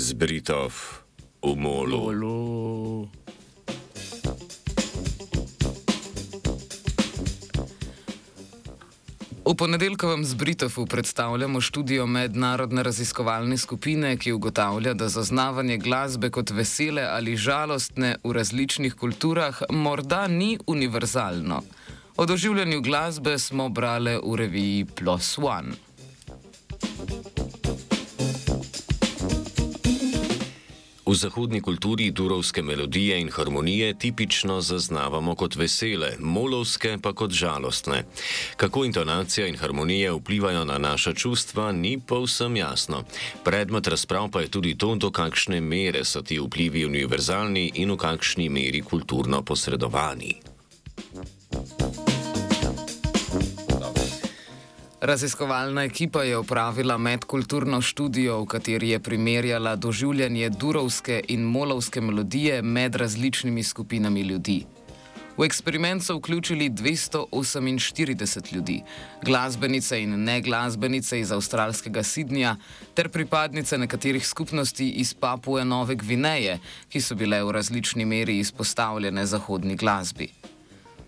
Zbritov v molu. Olo. V ponedeljkovem zbritovu predstavljamo študijo mednarodne raziskovalne skupine, ki ugotavlja, da zaznavanje glasbe kot vesele ali žalostne v različnih kulturah morda ni univerzalno. O doživljanju glasbe smo brali v reviji Plus One. V zahodni kulturi durovske melodije in harmonije tipično zaznavamo kot vesele, molovske pa kot žalostne. Kako intonacija in harmonija vplivajo na naša čustva, ni povsem jasno. Predmet razprav pa je tudi to, do kakšne mere so ti vplivi univerzalni in v kakšni meri kulturno posredovani. Raziskovalna ekipa je opravila medkulturno študijo, v kateri je primerjala doživljanje durovske in molovske melodije med različnimi skupinami ljudi. V eksperiment so vključili 248 ljudi, glasbenice in neglasbenice iz avstralskega Sidnja ter pripadnice nekaterih skupnosti iz Papue Nove Gvineje, ki so bile v različni meri izpostavljene zahodni glasbi.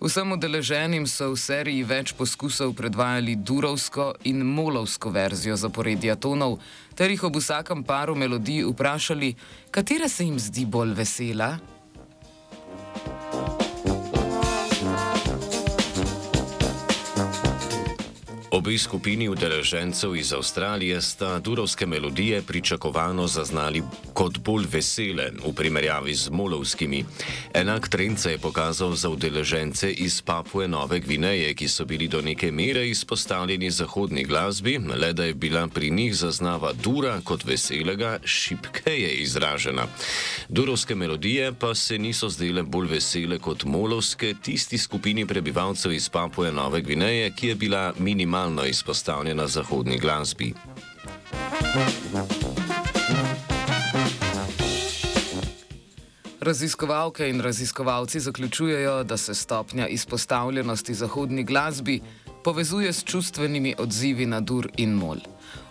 Vsem udeleženim so v seriji več poskusov predvajali durovsko in molovsko verzijo zaporedja tonov, ter jih ob vsakem paru melodij vprašali, katera se jim zdi bolj vesela. Obe skupini udeležencev iz Avstralije sta durovske melodije pričakovano zaznali kot bolj vesele v primerjavi z molovskimi. Enak trend se je pokazal za udeležence iz Papue Nove Gvineje, ki so bili do neke mere izpostavljeni zahodni glasbi, le da je bila pri njih zaznava dura kot veselega šipkeje izražena. Durovske melodije pa se niso zdele bolj vesele kot molovske tisti skupini prebivalcev iz Papue Nove Gvineje, ki je bila minimalna stalno izpostavljena zahodni glasbi. Raziskovalke in raziskovalci zaključujejo, da se stopnja izpostavljenosti zahodni glasbi povezuje s čustvenimi odzivi na dur in mol.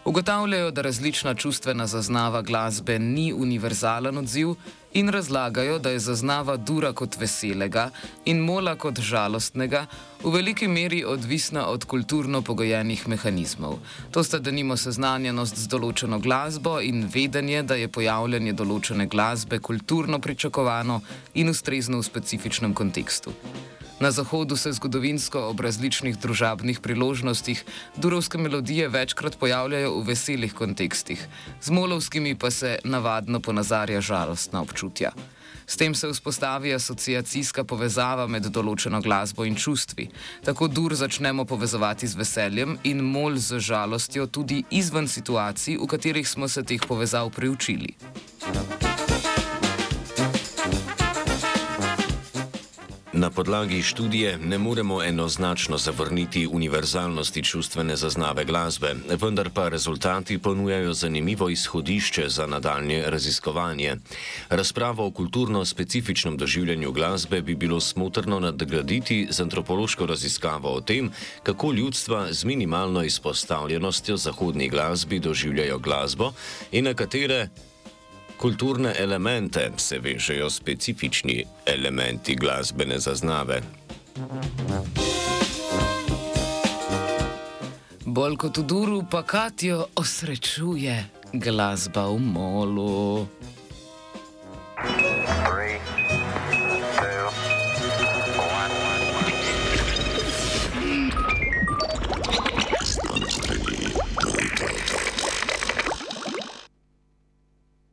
Ugotavljajo, da različna čustvena zaznava glasbe ni univerzalen odziv in razlagajo, da je zaznava dura kot veselega in mola kot žalostnega v veliki meri odvisna od kulturno pogojenih mehanizmov. To sta denimo seznanjenost z določeno glasbo in vedenje, da je pojavljanje določene glasbe kulturno pričakovano in ustrezno v specifičnem kontekstu. Na Zahodu se zgodovinsko ob različnih družabnih priložnostih durovske melodije večkrat pojavljajo v veselih kontekstih, z molovskimi pa se navadno ponazarja žalostna občutja. S tem se vzpostavi asociacijska povezava med določeno glasbo in čustvi. Tako dur začnemo povezovati z veseljem in mol z žalostjo tudi izven situacij, v katerih smo se teh povezav priučili. Na podlagi študije ne moremo enoznačno zavrniti univerzalnosti čustvene zaznave glasbe, vendar pa rezultati ponujajo zanimivo izhodišče za nadaljne raziskovanje. Razpravo o kulturno specifičnem doživljanju glasbe bi bilo smotrno nadgraditi z antropološko raziskavo o tem, kako ljudstva z minimalno izpostavljenostjo zahodni glasbi doživljajo glasbo in na katere kulturne elemente se vežejo specifični elementi glasbene zaznave. Bolj kot v duru, pa Katijo osrečuje glasba v molu.